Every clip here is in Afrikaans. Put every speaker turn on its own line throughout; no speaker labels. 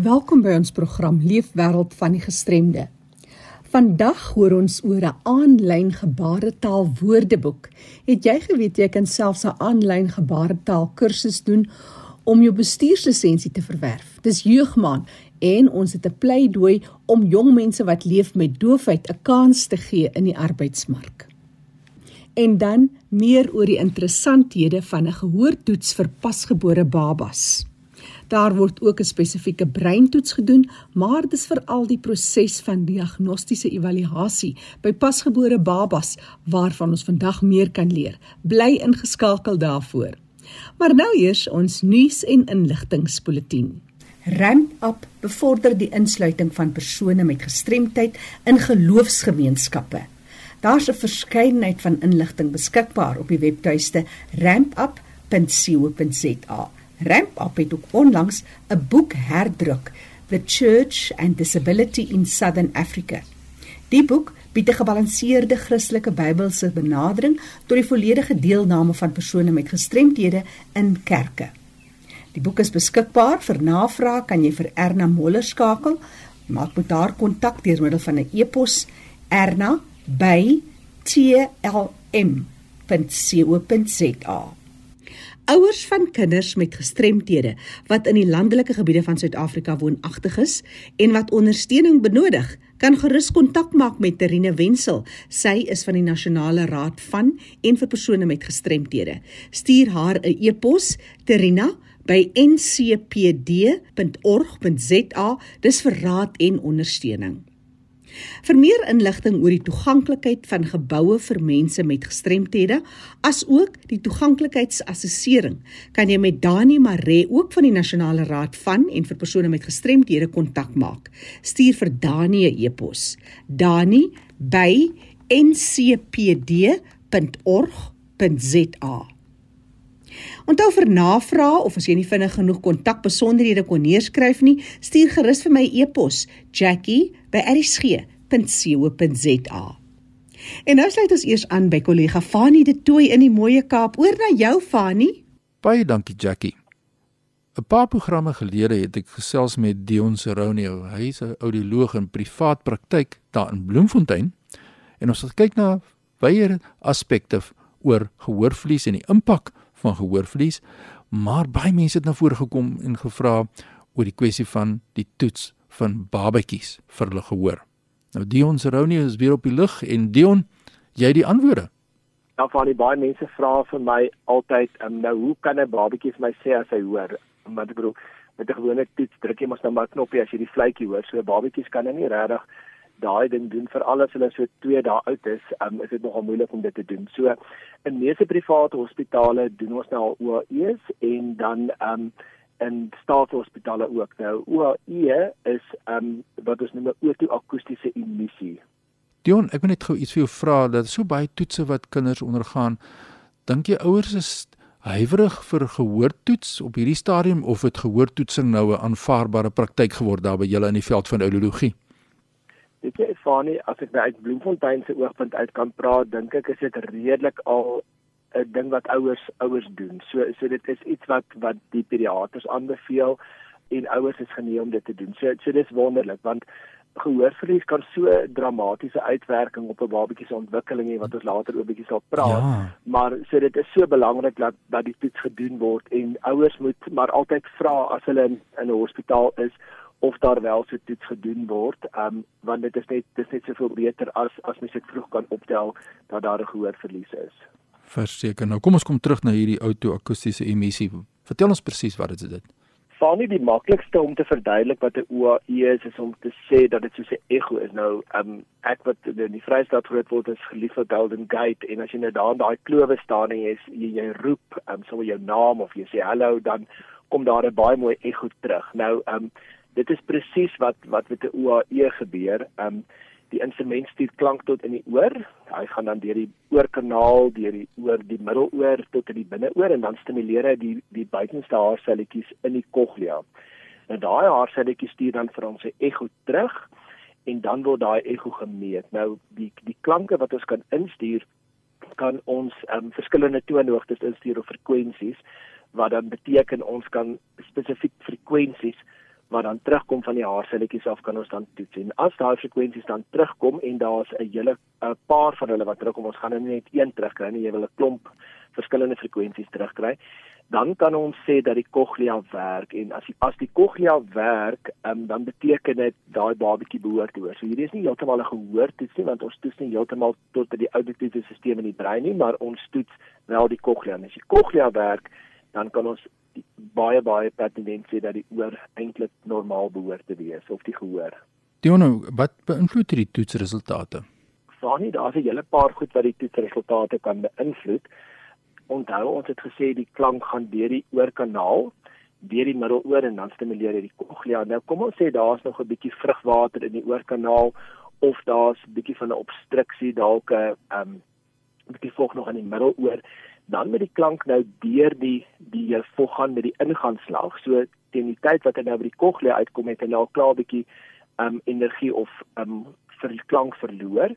Welkom by ons program Leefwêreld van die Gestremde. Vandag hoor ons oor 'n aanlyn gebaretaal woordeboek. Het jy geweet jy kan selfs 'n aanlyn gebaretaal kursus doen om jou bestuurslisensie te verwerf? Dis jeugmaan en ons het 'n pleidooi om jong mense wat leef met doofheid 'n kans te gee in die arbeidsmark. En dan meer oor die interessanthede van 'n gehoortoets vir pasgebore babas. Daar word ook 'n spesifieke breintoets gedoen, maar dis veral die proses van diagnostiese evaluasie by pasgebore babas waarvan ons vandag meer kan leer. Bly ingeskakel daarvoor. Maar nou eers ons nuus en inligtingspulsatie. Ramp Up bevorder die insluiting van persone met gestremdheid in geloofsgemeenskappe. Daar's 'n verskeidenheid van inligting beskikbaar op die webtuiste rampup.co.za. Ramp-Up het ook onlangs 'n boek herdruk, The Church and Disability in Southern Africa. Die boek bied 'n gebalanseerde Christelike Bybelse benadering tot die volledige deelname van persone met gestremthede in kerke. Die boek is beskikbaar vir navraag, kan jy vir Erna Moller skakel, maak met haar kontak deur middel van 'n e-pos erna@tlm.co.za. Ouers van kinders met gestremthede wat in die landelike gebiede van Suid-Afrika woonagtig is en wat ondersteuning benodig, kan gerus kontak maak met Terine Wenzel. Sy is van die Nasionale Raad van en vir persone met gestremthede. Stuur haar 'n e-pos terina by ncpd.org.za dis vir raad en ondersteuning. Vir meer inligting oor die toeganklikheid van geboue vir mense met gestremthede, asook die toeganklikheidsassessering, kan jy met Dani Maree ook van die Nasionale Raad van en vir persone met gestremthede kontak maak. Stuur vir Dani 'n e-pos: dani@ncpd.org.za. Onthou vir navrae of as jy nie vinnig genoeg kontak besonderhede kon neerskryf nie, stuur gerus vir my e-pos jackie@rsg.co.za. En nou sluit ons eers aan by kollega Fanie de Tooi in die Mooie Kaap. Oor na jou Fanie.
Baie dankie Jackie. 'n Paar programme gelede het ek gesels met Dion Seronio. Hy is 'n audioloog in privaat praktyk daar in Bloemfontein. En ons het kyk na wyeer aspekte oor gehoorverlies en die impak van gehoorverlies, maar baie mense het na vore gekom en gevra oor die kwessie van die toets van babatjies vir hulle gehoor. Nou Dion Seronie is weer op die lig en Dion, jy die antwoorde.
Ja, van die baie mense vra vir my altyd, um, nou hoe kan 'n babatjie vir my sê as hy hoor? Want ek bedoel, met 'n gewone toets druk jy mos nou maar 'n knoppie as jy die vletjie hoor. So babatjies kan nou nie regtig daai ding doen vir alles hulle so 2 dae oud is, um, is dit nogal moeilik om dit te doen. So in meeste private hospitale doen ons nou al OAE's en dan um in staatshospitale ook. Nou OAE is um wat ons noem 'n auto-akoestiese emissie.
Dion, ek wil net gou iets vir jou vra dat so baie toetse wat kinders ondergaan, dink jy ouers is huiwerig vir gehoortoets op hierdie stadium of het gehoortoetsing nou 'n aanvaarbare praktyk geword daar by julle in die veld van audiologie?
Weet jy, Fani, as ek uit Bloemfontein se oogpunt uit kan praat, dink ek is dit redelik al 'n ding wat ouers ouers doen. So so dit is iets wat wat die pediaters aanbeveel en ouers is geneem om dit te doen. So so dis wonderlik want gehoorverlies kan so dramatiese uitwerking op 'n babatjie se ontwikkeling hê wat ons later oor bietjie sal praat. Ja. Maar so dit is so belangrik dat dat die toets gedoen word en ouers moet maar altyd vra as hulle in, in 'n hospitaal is of daar wel so toets gedoen word, ehm um, want dit is net dit is net soveel beter as as mens dit vroeg kan optel dat daar 'n gehoorverlies is.
Verseker. Nou kom ons kom terug na hierdie auto-akoestiese emissie. Vertel ons presies wat dit is.
Van die maklikste om te verduidelik wat 'n OAE is is om te sê dat dit soos 'n ego is. Nou, ehm um, ek wat in die Vrystaat groot word is gelief vir Golden Gate en as jy nou daar in daai klowe staan en jy jy, jy roep, ehm um, sommer jou naam of jy sê hallo, dan kom daar 'n baie mooi ego terug. Nou, ehm um, dit is presies wat wat met 'n OAE gebeur. Um die instrument stuur klank tot in die oor. Hy gaan dan deur die oorkanaal, deur die oor die middeloor tot in die binneoor en dan stimuleer hy die die buitenste haarselletjies in die cochlea. Nou daai haarselletjies stuur dan vir ons 'n ego terug en dan word daai ego gemeet. Nou die die klanke wat ons kan instuur kan ons um verskillende toonhoogtes instuur of frekwensies wat dan beteken ons kan spesifiek frekwensies wat dan terugkom van die haarselletjies af kan ons dan toets. En as daai frekwensies dan terugkom en daar's 'n hele 'n paar van hulle wat terugkom, ons gaan nou net een terugkry nie, jy wil 'n klomp verskillende frekwensies terugkry dan kan ons sê dat die cochlea werk en as die as die cochlea werk, um, dan beteken dit daai babatjie behoort te hoor. So hierdie is nie heeltemal 'n gehoor toets nie want ons toets nie heeltemal tot by die auditiewe stelsel in die brein nie, maar ons toets wel die cochlea. En as die cochlea werk, dan kan ons baie baie pertinent sê dat die oor eintlik normaal behoort te wees of die gehoor.
Diono, wat beïnvloed hierdie toetsresultate?
Sanie, daar's 'n hele paar goed wat die toetsresultate kan beïnvloed onthou ons het gesê die klank gaan deur die oorkanaal deur die middeloor en dan stimuleer dit die cochlea. Nou kom ons sê daar's nog 'n bietjie vrugwater in die oorkanaal of daar's 'n bietjie van 'n obstruksie dalk 'n um, bietjie vog nog in die middeloor dan met die klank nou deur die die vog gaan met die ingaanslag. So teen die tyd wat hy nou by die cochlea uitkom het hy nou klaar bietjie um energie of um vir die klank verloor.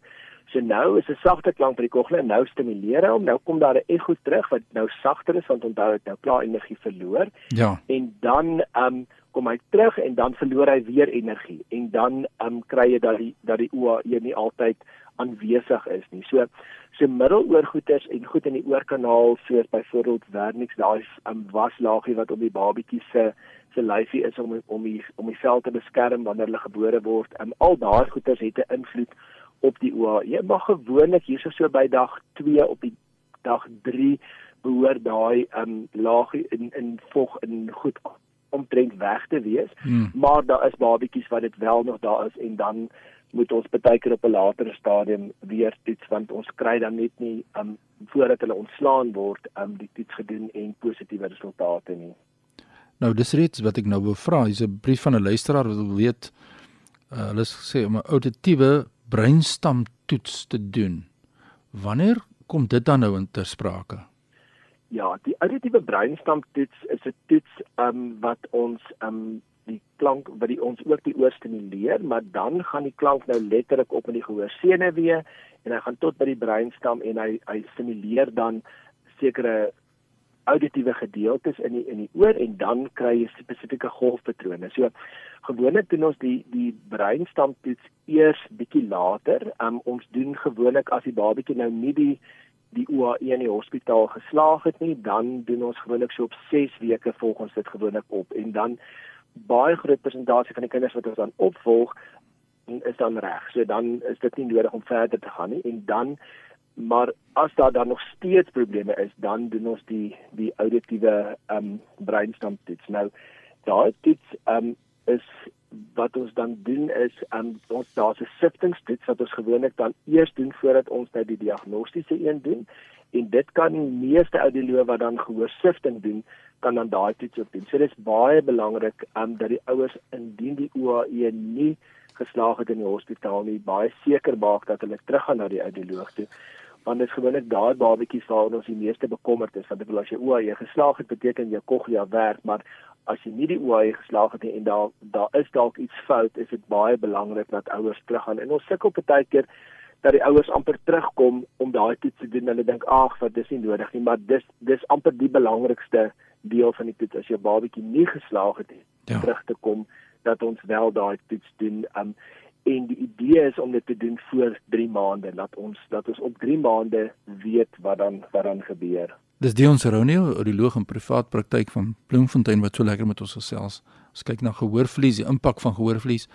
So nou is 'n sagte klank by die kogle en nou stimuleer hom. Nou kom daar 'n ekko terug wat nou sagter is want onthou dit nou klaar energie verloor.
Ja.
En dan um, kom hy terug en dan verloor hy weer energie en dan um, kry jy dat die dat die OAE nie altyd aanwesig is nie. So so middeloorgoeters en goed in die oorkanaal soos byvoorbeeld Vernix daai um, waslaagie wat om die babatjie se se lyfie is om om die om die vel te beskerm wanneer hulle gebore word. Um, al daai goeters het 'n invloed op die OAE. Maar gewoonlik hierso so by dag 2 op die dag 3 behoort daai um laag in in vog in goed omtrent weg te wees. Hmm. Maar daar is babatjies wat dit wel nog daar is en dan moet ons baie keer op 'n later stadium weer toets want ons kry dan net nie um voordat hulle ontslaan word um die toets gedoen en positiewe resultate nie.
Nou dis reeds wat ek nou wou vra, hier's 'n brief van 'n luisteraar wat wil weet uh, hulle sê om 'n auditiewe breinstamtoets te doen. Wanneer kom dit dan nou in ter sprake?
Ja, die auditiewe breinstamtoets is 'n toets um, wat ons um, die klank wat die ons ook die oor stimuleer, maar dan gaan die klank nou letterlik op in die gehoorsenuwee en hy gaan tot by die breinstam en hy hy stimuleer dan sekere auditiewe gedeeltes in die in die oor en dan kry jy spesifieke golfpatrone. So gewoonlik doen ons die die breinstamtoets eers bietjie later. Um, ons doen gewoonlik as die babatjie nou nie die die UAE in die hospitaal geslaag het nie, dan doen ons gewoonlik so op 6 weke volg ons dit gewoonlik op en dan baie groot persentasie van die kinders wat ons dan opvolg is dan reg. So dan is dit nie nodig om verder te gaan nie en dan maar as daar dan nog steeds probleme is, dan doen ons die die auditiewe ehm um, breinstamtoets. Nou daai toets ehm um, is wat ons dan doen is um, ons daar's 'n siftingstoets wat ons gewoonlik dan eers doen voordat ons nou die diagnostiese een doen en dit kan die meeste audioloë wat dan gehoor sifting doen kan dan daai toets op doen. So dit is baie belangrik um, dat die ouers indien die OAE nie geslaag het in die hospitaal nie baie seker maak dat hulle teruggaan na die audioloog toe. Want dit is gewoonlik daai babatjies waar ons die meeste bekommerd is. Want ek wil as jy OAE geslaag het beteken jou cochlea werk. Maar as jy nie die OAE geslaag het en daar daar is dalk iets fout is dit baie belangrik dat ouers teruggaan. En ons sukkel baie keer dat die ouers amper terugkom om daai toets te doen. Hulle dink ag wat dis nie nodig nie. Maar dis dis amper die belangrikste deel van die toets as jou babatjie nie geslaag het nie ja. terug te kom dat ons wel daai toets doen um, en die idee is om dit te doen voor 3 maande dat ons dat ons op 3 maande weet wat dan wat dan gebeur.
Dis Dion Seronio, audioloog in privaat praktyk van Bloemfontein wat so lekker met ons gesels. Ons kyk na gehoorvlies, die impak van gehoorvlies.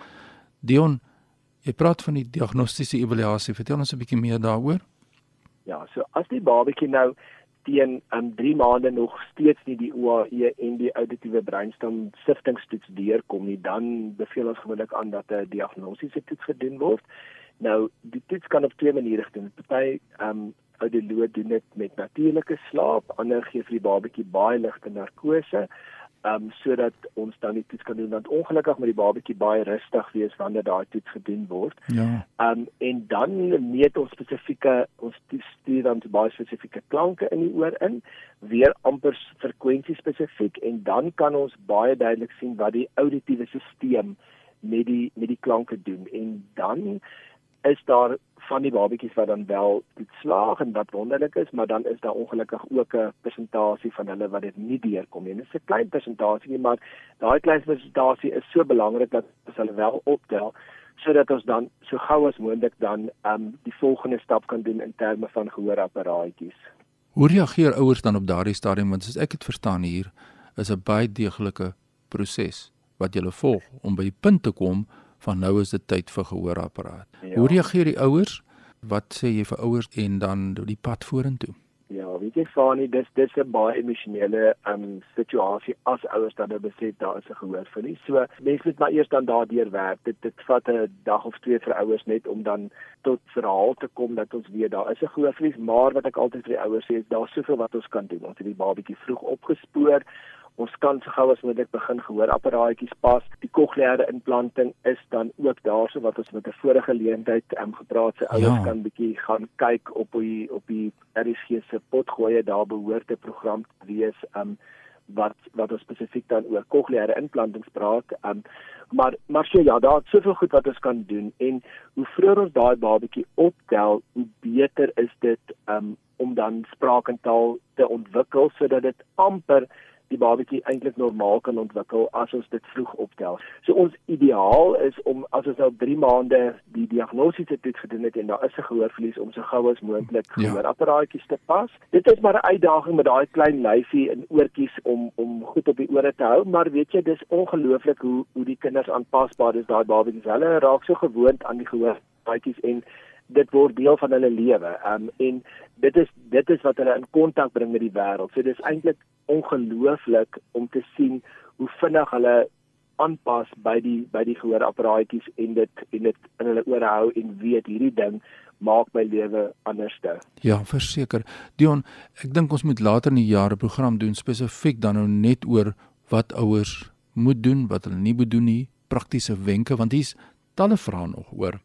Dion, jy praat van die diagnostiese evaluasie. Vertel ons 'n bietjie meer daaroor.
Ja, so as die babatjie nou teen um 3 maande nog steeds nie die OAE en die auditiewe breinstam siftingstoets deurkom nie, dan beveel ons gewoonlik aan dat 'n diagnostiese toets gedoen word. Nou, die toets kan op twee maniere gedoen word. Party um audioloog doen dit met natuurlike slaap, ander gee vir die babatjie baie ligte narkose um sodat ons dan die toets kan doen want ongelukkig moet die babatjie baie rustig wees wanneer daai toets gedoen word.
Ja.
Um en dan meet ons spesifieke ons stuur dan baie spesifieke klanke in die oor in, weer amper frekwensie spesifiek en dan kan ons baie duidelik sien wat die auditiewe stelsel met die met die klanke doen en dan is daar van die babatjies wat dan wel dit slaag en wat wonderlik is, maar dan is daar ongelukkig ook 'n persentasie van hulle wat dit nie deurkom nie. Dit is 'n klein persentasie, maar daai klein persentasie is so belangrik dat as hulle wel optel sodat ons dan so gou as moontlik dan um die volgende stap kan doen in terme van gehoorapparaatjies.
Hoe reageer ouers dan op daardie stadium want as ek dit verstaan hier is 'n baie deeglike proses wat jy volg om by die punt te kom van nou is dit tyd vir gehoorapparaat. Ja. Hoe reageer die ouers? Wat sê jy vir ouers en dan die pad vorentoe?
Ja, weet jy Fani, dis dis 'n baie emosionele um situasie as ouers dan nou besef daar is 'n gehoorverlies. So mense moet maar eers dan daardeur werk. Dit dit vat 'n dag of twee vir ouers net om dan tot verhaal te kom dat ons weet daar is 'n gehoorverlies, maar wat ek altyd vir die ouers sê is daar soveel wat ons kan doen. Ons het die babatjie vroeg opgespoor ons kan so gou as moontlik begin gehoorapparaatjies pas. Die kokleaire implanting is dan ook daarso wat ons met 'n vorige geleentheid um, gepraat se ouers ja. kan bietjie gaan kyk op die op die RSG se potgoeie daar behoort 'n program te wees um wat wat ons spesifiek dan oor kokleaire implantings praat. Um maar maar so ja, daar is soveel goed wat ons kan doen en hoe vroeër ons daai babatjie optel, hoe beter is dit um om dan spraak en taal te ontwikkel sodat dit amper die babatjie eintlik normaal kan ontwikkel as ons dit vroeg optel. So ons ideaal is om as ons nou 3 maande die diagnose dit gedoen het en daar is 'n gehoorverlies om so gou as moontlik ja. gehoorapparaatjies te pas. Dit is maar 'n uitdaging met daai klein lyfie en oortjies om om goed op die ore te hou, maar weet jy dis ongelooflik hoe hoe die kinders aanpasbaar is daai babatjies. Hulle raak so gewoond aan die gehoorbaatjies en dit word deel van hulle lewe. Um en dit is dit is wat hulle in kontak bring met die wêreld. So dis eintlik ongelooflik om te sien hoe vinnig hulle aanpas by die by die gehoorapparaatjies en dit en dit in hulle ore hou en weet hierdie ding maak my lewe anderste.
Ja, verseker. Dion, ek dink ons moet later in die jaar 'n program doen spesifiek dan nou net oor wat ouers moet doen, wat hulle nie moet doen nie, praktiese wenke want hier's talle vrae nog oor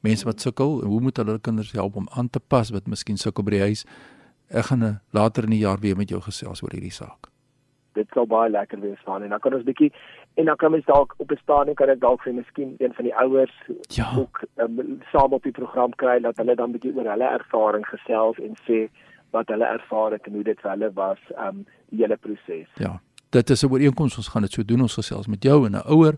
mense wat sukkel, hoe moet hulle kinders help om aan te pas wat miskien sukkel by die huis? Ek gaan eh, later in die jaar weer met jou gesels oor hierdie saak.
Dit sou baie lekker wees van en dan kan ons bietjie en dan kan ons dalk op 'n stadium kan ek dalk vir miskien een van die ouers ja. ook um, saam op die program kry dat hulle dan bietjie oor hulle ervaring gesels en sê wat hulle ervaar het en hoe dit vir hulle was um die hele proses.
Ja. Dit is 'n ooreenkoms ons gaan dit so doen ons gesels met jou en 'n ouer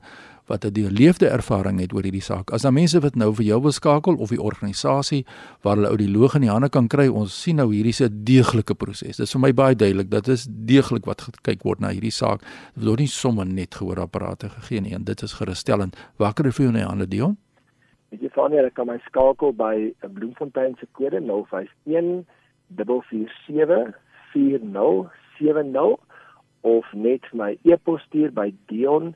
wat 'n deurleefde ervaring het oor hierdie saak. As daar mense wat nou vir jou wil skakel of die organisasie waar hulle audioloog in die hande kan kry, ons sien nou hierdie se deeglike proses. Dit is vir my baie duidelik dat dit is deeglik wat gekyk word na hierdie saak. Dit word nie sommer net gehoorapparate gegee nie en dit is gerusstellend. Wakker vir jou in die hande Dion?
Ek jy van hier kan my skakel by 'n Bloemfontein se kode 051 447 4070 of net my e-pos stuur by dion@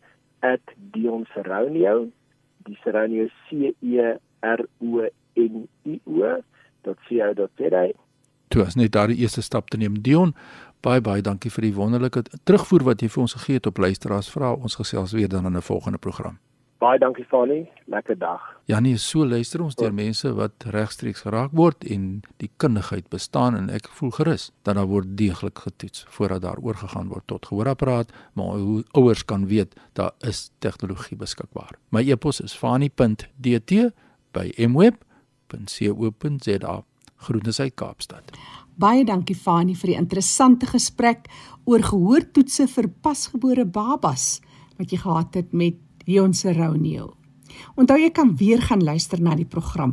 @dionseronio die seronio c e r o n i o .co.za
Toe as net daardie eerste stap te neem. Dion baie baie dankie vir die wonderlike terugvoer wat jy vir ons gegee het op luisteraars. Vra ons gesels weer dan in 'n volgende program
Baie dankie Fani, lekker dag.
Ja nee, so luister ons deur mense wat regstreeks geraak word en die kundigheid bestaan en ek voel gerus dat daar word deeglik getoets voordat daar oorgegaan word tot gehoorapparaat, maar hoe ouers kan weet daar is tegnologie beskikbaar. My e-pos is fani.dt by mweb.co.za. Groete uit Kaapstad.
Baie dankie Fani vir die interessante gesprek oor gehoortoetse vir pasgebore babas wat jy gehad het met Leon Seronio. Onthou jy kan weer gaan luister na die program.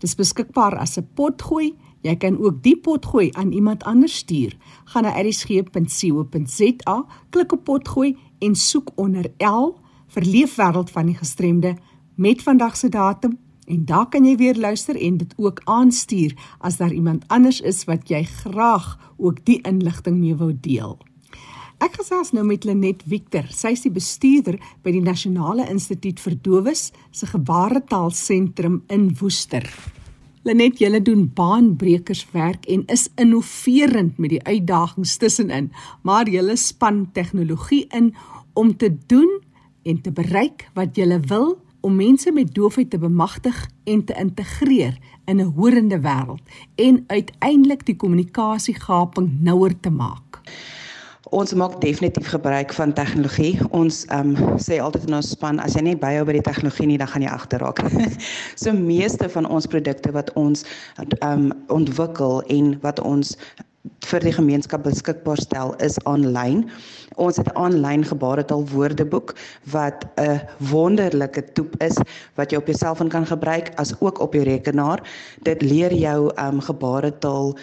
Dis beskikbaar as 'n potgooi. Jy kan ook die potgooi aan iemand anders stuur. Gaan na erisg.co.za, klik op potgooi en soek onder L vir Leefwêreld van die gestremde met vandag se datum en daar kan jy weer luister en dit ook aanstuur as daar iemand anders is wat jy graag ook die inligting mee wou deel. Ek gesels nou met Lenet Victor. Sy is die bestuurder by die Nasionale Instituut vir Dowes se Gebaretaal Sentrum in Woester. Lenet, jy doen baanbrekerswerk en is innoverend met die uitdagings tussenin, maar jy span tegnologie in om te doen en te bereik wat jy wil om mense met doofheid te bemagtig en te integreer in 'n horende wêreld en uiteindelik die kommunikasiegaping nouer te maak.
Ons maak definitief gebruik van tegnologie. Ons ehm um, sê altyd in ons span as jy nie byhou by die tegnologie nie, dan gaan jy agterraak. so meeste van ons produkte wat ons ehm um, ontwikkel en wat ons vir die gemeenskap beskikbaar stel is aanlyn. Ons het 'n aanlyn gebaretaal woordeboek wat 'n wonderlike toep is wat jy op jou selfoon kan gebruik as ook op jou rekenaar. Dit leer jou um gebaretaal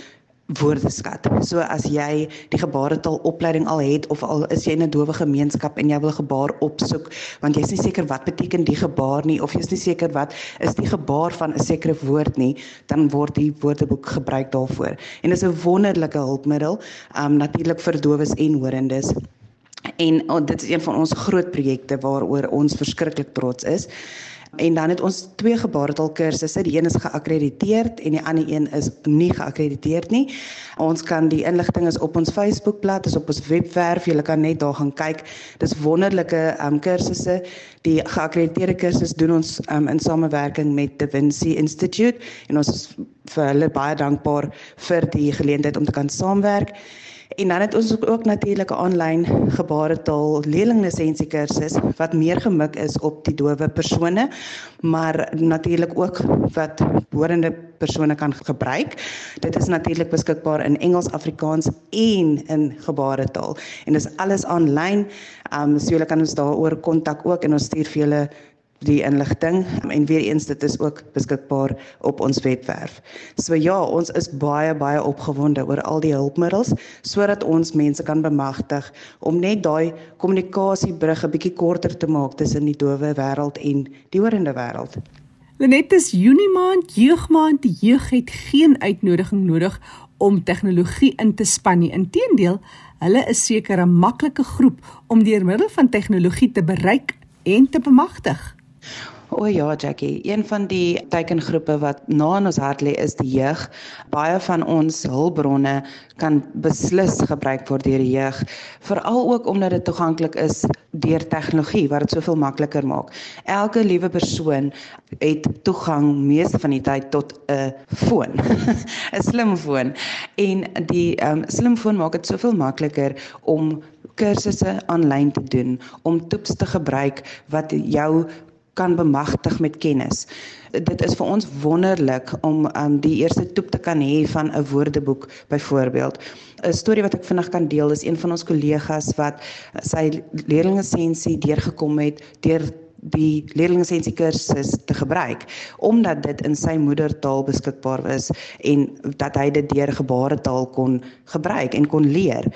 woordeskat. So as jy die gebaretaal opleiding al het of al is jy in 'n dowe gemeenskap en jy wil gebaar opsoek want jy's nie seker wat beteken die gebaar nie of jy's nie seker wat is die gebaar van 'n sekere woord nie, dan word die woordeboek gebruik daarvoor. En dit is 'n wonderlike hulpmiddel, um natuurlik vir dowes en hoorendes. En oh, dit is een van ons groot projekte waaroor ons verskriklik trots is. En dan het ons twee gebaretaal kursusse. Die een is geakkrediteerd en die ander een is nie geakkrediteerd nie. Ons kan die inligting is op ons Facebookblad, is op ons webwerf. Jy kan net daar gaan kyk. Dis wonderlike um kursusse. Die geakkrediteerde kursus doen ons um in samewerking met the Vinci Institute en ons is vir hulle baie dankbaar vir die geleentheid om te kan saamwerk. En dan het ons ook natuurlik 'n aanlyn gebaretaal leerlinglisensie kursus wat meer gemik is op die dowe persone, maar natuurlik ook wat horende persone kan gebruik. Dit is natuurlik beskikbaar in Engels, Afrikaans en in gebaretaal. En dis alles aanlyn. Um so julle kan ons daaroor kontak ook en ons stuur vir julle die inligting en weer eens dit is ook beskikbaar op ons webwerf. So ja, ons is baie baie opgewonde oor al die hulpmiddels sodat ons mense kan bemagtig om net daai kommunikasiebrug 'n bietjie korter te maak tussen die dowe wêreld en die horende wêreld.
Lenet is Junie maand, jeugmaand, die jeug het geen uitnodiging nodig om tegnologie in te span nie. Inteendeel, hulle is seker 'n maklike groep om deur middel van tegnologie te bereik en te bemagtig.
O ja, Jackie, een van die teikengroepe wat na in ons hart lê is die jeug. Baie van ons hulpbronne kan beslis gebruik word deur die jeug, veral ook omdat dit toeganklik is deur tegnologie wat dit soveel makliker maak. Elke liewe persoon het toegang meeste van die tyd tot 'n foon, 'n slimfoon. En die um, slimfoon maak dit soveel makliker om kursusse aanlyn te doen, om toeps te gebruik wat jou kan bemagtig met kennis. Dit is vir ons wonderlik om um die eerste toep te kan hê van 'n woordeboek byvoorbeeld. 'n Storie wat ek vinnig kan deel is een van ons kollegas wat sy leerlinglisensie deurgekom het deur die leerlinglisensie kursus te gebruik omdat dit in sy moedertaal beskikbaar is en dat hy dit deur gebaretaal kon gebruik en kon leer.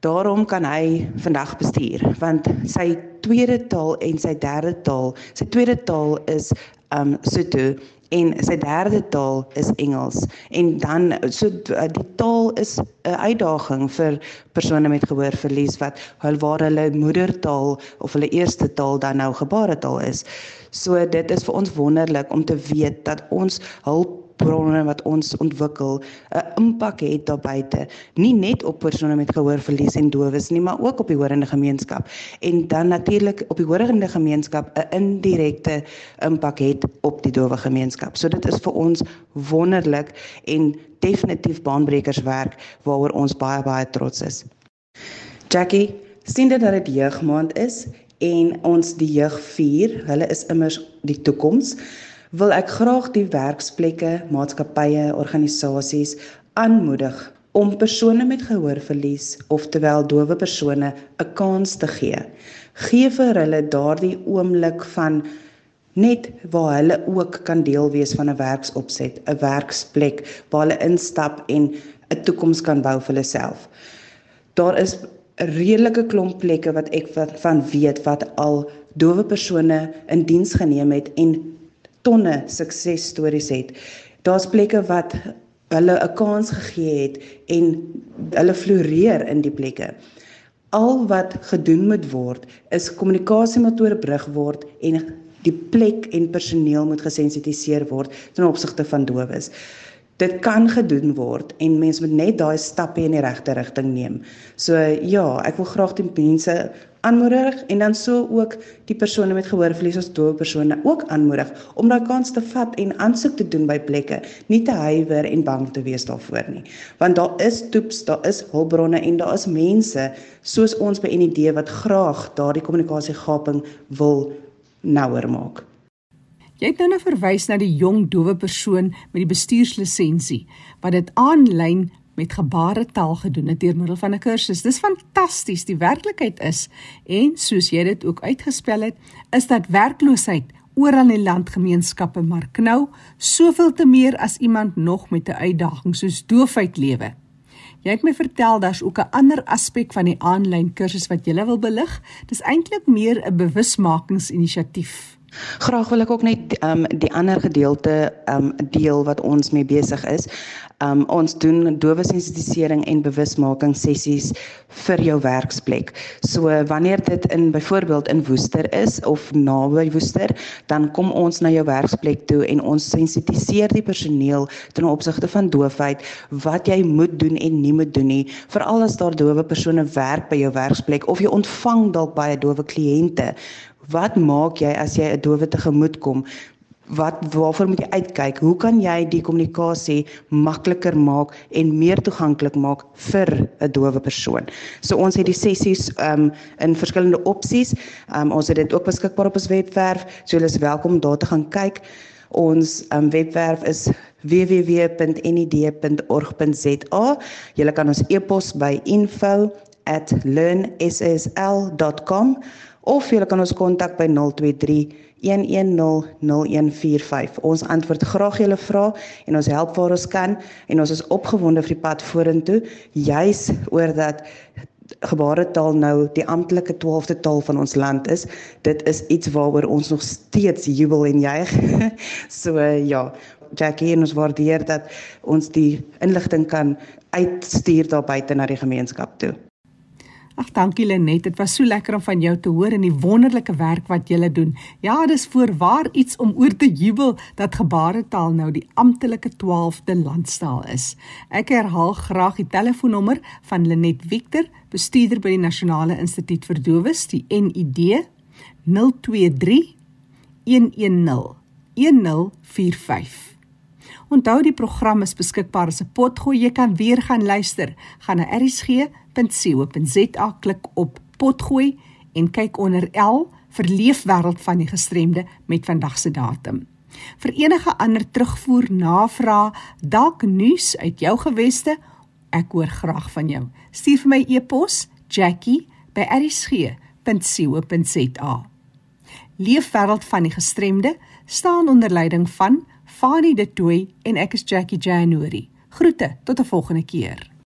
Daarom kan hy vandag bestuur want sy tweede taal en sy derde taal, sy tweede taal is um Sotho en sy derde taal is Engels en dan so die taal is 'n uitdaging vir persone met gehoorverlies wat hul waar hulle moedertaal of hulle eerste taal dan nou gebaretaal is. So dit is vir ons wonderlik om te weet dat ons hulp bronne wat ons ontwikkel 'n impak het daar buite. Nie net op persone met gehoorverlies en dowes nie maar ook op die horende gemeenskap. En dan natuurlik op die horende gemeenskap 'n indirekte impak het op die dowe gemeenskap. So dit is vir ons wonderlik en definitief baanbrekerswerk waaroor ons baie baie trots is. Jackie sien dit dat dit jeugmaand is en ons die jeug vier hulle is immers die toekoms wil ek graag die werksplekke, maatskappye, organisasies aanmoedig om persone met gehoorverlies, oftewel dowe persone, 'n kans te gee. Gee vir hulle daardie oomblik van net waar hulle ook kan deel wees van 'n werksopset, 'n werksplek waar hulle instap en 'n toekoms kan bou vir hulle self. Daar is 'n redelike klomp plekke wat ek van weet wat al dowe persone in diens geneem het en tonne suksesstories het. Daar's plekke wat hulle 'n kans gegee het en hulle floreer in die plekke. Al wat gedoen moet word is kommunikasie moet oorbrug word en die plek en personeel moet gesensitiseer word ten opsigte van dowes. Dit kan gedoen word en mense moet net daai stappe in die regte rigting neem. So ja, ek wil graag die mense aanmoedig en dan so ook die persone met gehoorverlies as doewe persone ook aanmoedig om daai kans te vat en aansoek te doen by plekke, nie te huiwer en bang te wees daarvoor nie. Want daar is toeps, daar is hulpbronne en daar is mense soos ons by NID wat graag daardie kommunikasiegaping wil nouer maak.
Jy het nou nou verwys na die jong dowe persoon met die bestuurslisensie wat dit aanlyn met gebaretaal gedoen het deur middel van 'n kursus. Dis fantasties. Die werklikheid is en soos jy dit ook uitgespel het, is dat werkloosheid oral in die landgemeenskappe maar knou, soveel te meer as iemand nog met 'n uitdaging soos doofheid lewe. Jy het my vertel daar's ook 'n ander aspek van die aanlyn kursus wat jy wil belig. Dis eintlik meer 'n bewusmakingsinisiatief.
Graag wil ek ook net um die ander gedeelte um deel wat ons mee besig is. Um ons doen dowe sensitisering en bewusmaking sessies vir jou werksplek. So wanneer dit in byvoorbeeld in Woester is of naby Woester, dan kom ons na jou werksplek toe en ons sensitiseer die personeel ten opsigte van doofheid, wat jy moet doen en nie moet doen nie, veral as daar dowe persone werk by jou werksplek of jy ontvang dalk baie dowe kliënte Wat maak jy as jy 'n dowe tegemoet kom? Wat waarvoor moet jy uitkyk? Hoe kan jy die kommunikasie makliker maak en meer toeganklik maak vir 'n dowe persoon? So ons het die sessies um in verskillende opsies. Um ons het dit ook beskikbaar op ons webwerf. So julle is welkom daar te gaan kyk. Ons um, webwerf is www.nid.org.za. Jy kan ons e-pos by info@learnssl.com of jy kan ons kontak by 023 1100145. Ons antwoord graag julle vrae en ons help waar ons kan en ons is opgewonde vir die pad vorentoe juis oor dat gebaretaal nou die amptelike 12de taal van ons land is. Dit is iets waaroor ons nog steeds jubel en juig. so ja, Jackie en ons waardeer dat ons die inligting kan uitstuur daar buite na die gemeenskap toe.
Ag dankie Lenet, dit was so lekker om van jou te hoor en die wonderlike werk wat jy doen. Ja, dis voorwaar iets om oor te jubel dat gebaretaal nou die amptelike 12de landstaal is. Ek herhaal graag die telefoonnommer van Lenet Victor, bestuurder by die Nasionale Instituut vir Dowes, die NID 023 110 1045. Onthou die program is beskikbaar as 'n potgooi. Jy kan weer gaan luister. Gaan na rsg.co.za klik op potgooi en kyk onder L vir leefwêreld van die gestremde met vandag se datum. Vir enige ander terugvoer, navraag, dalk nuus uit jou geweste, ek hoor graag van jou. Stuur vir my e-pos jackie@rsg.co.za. Leefwêreld van die gestremde staan onder leiding van Fanie De Tooy en ek is Jackie January. Groete tot 'n volgende keer.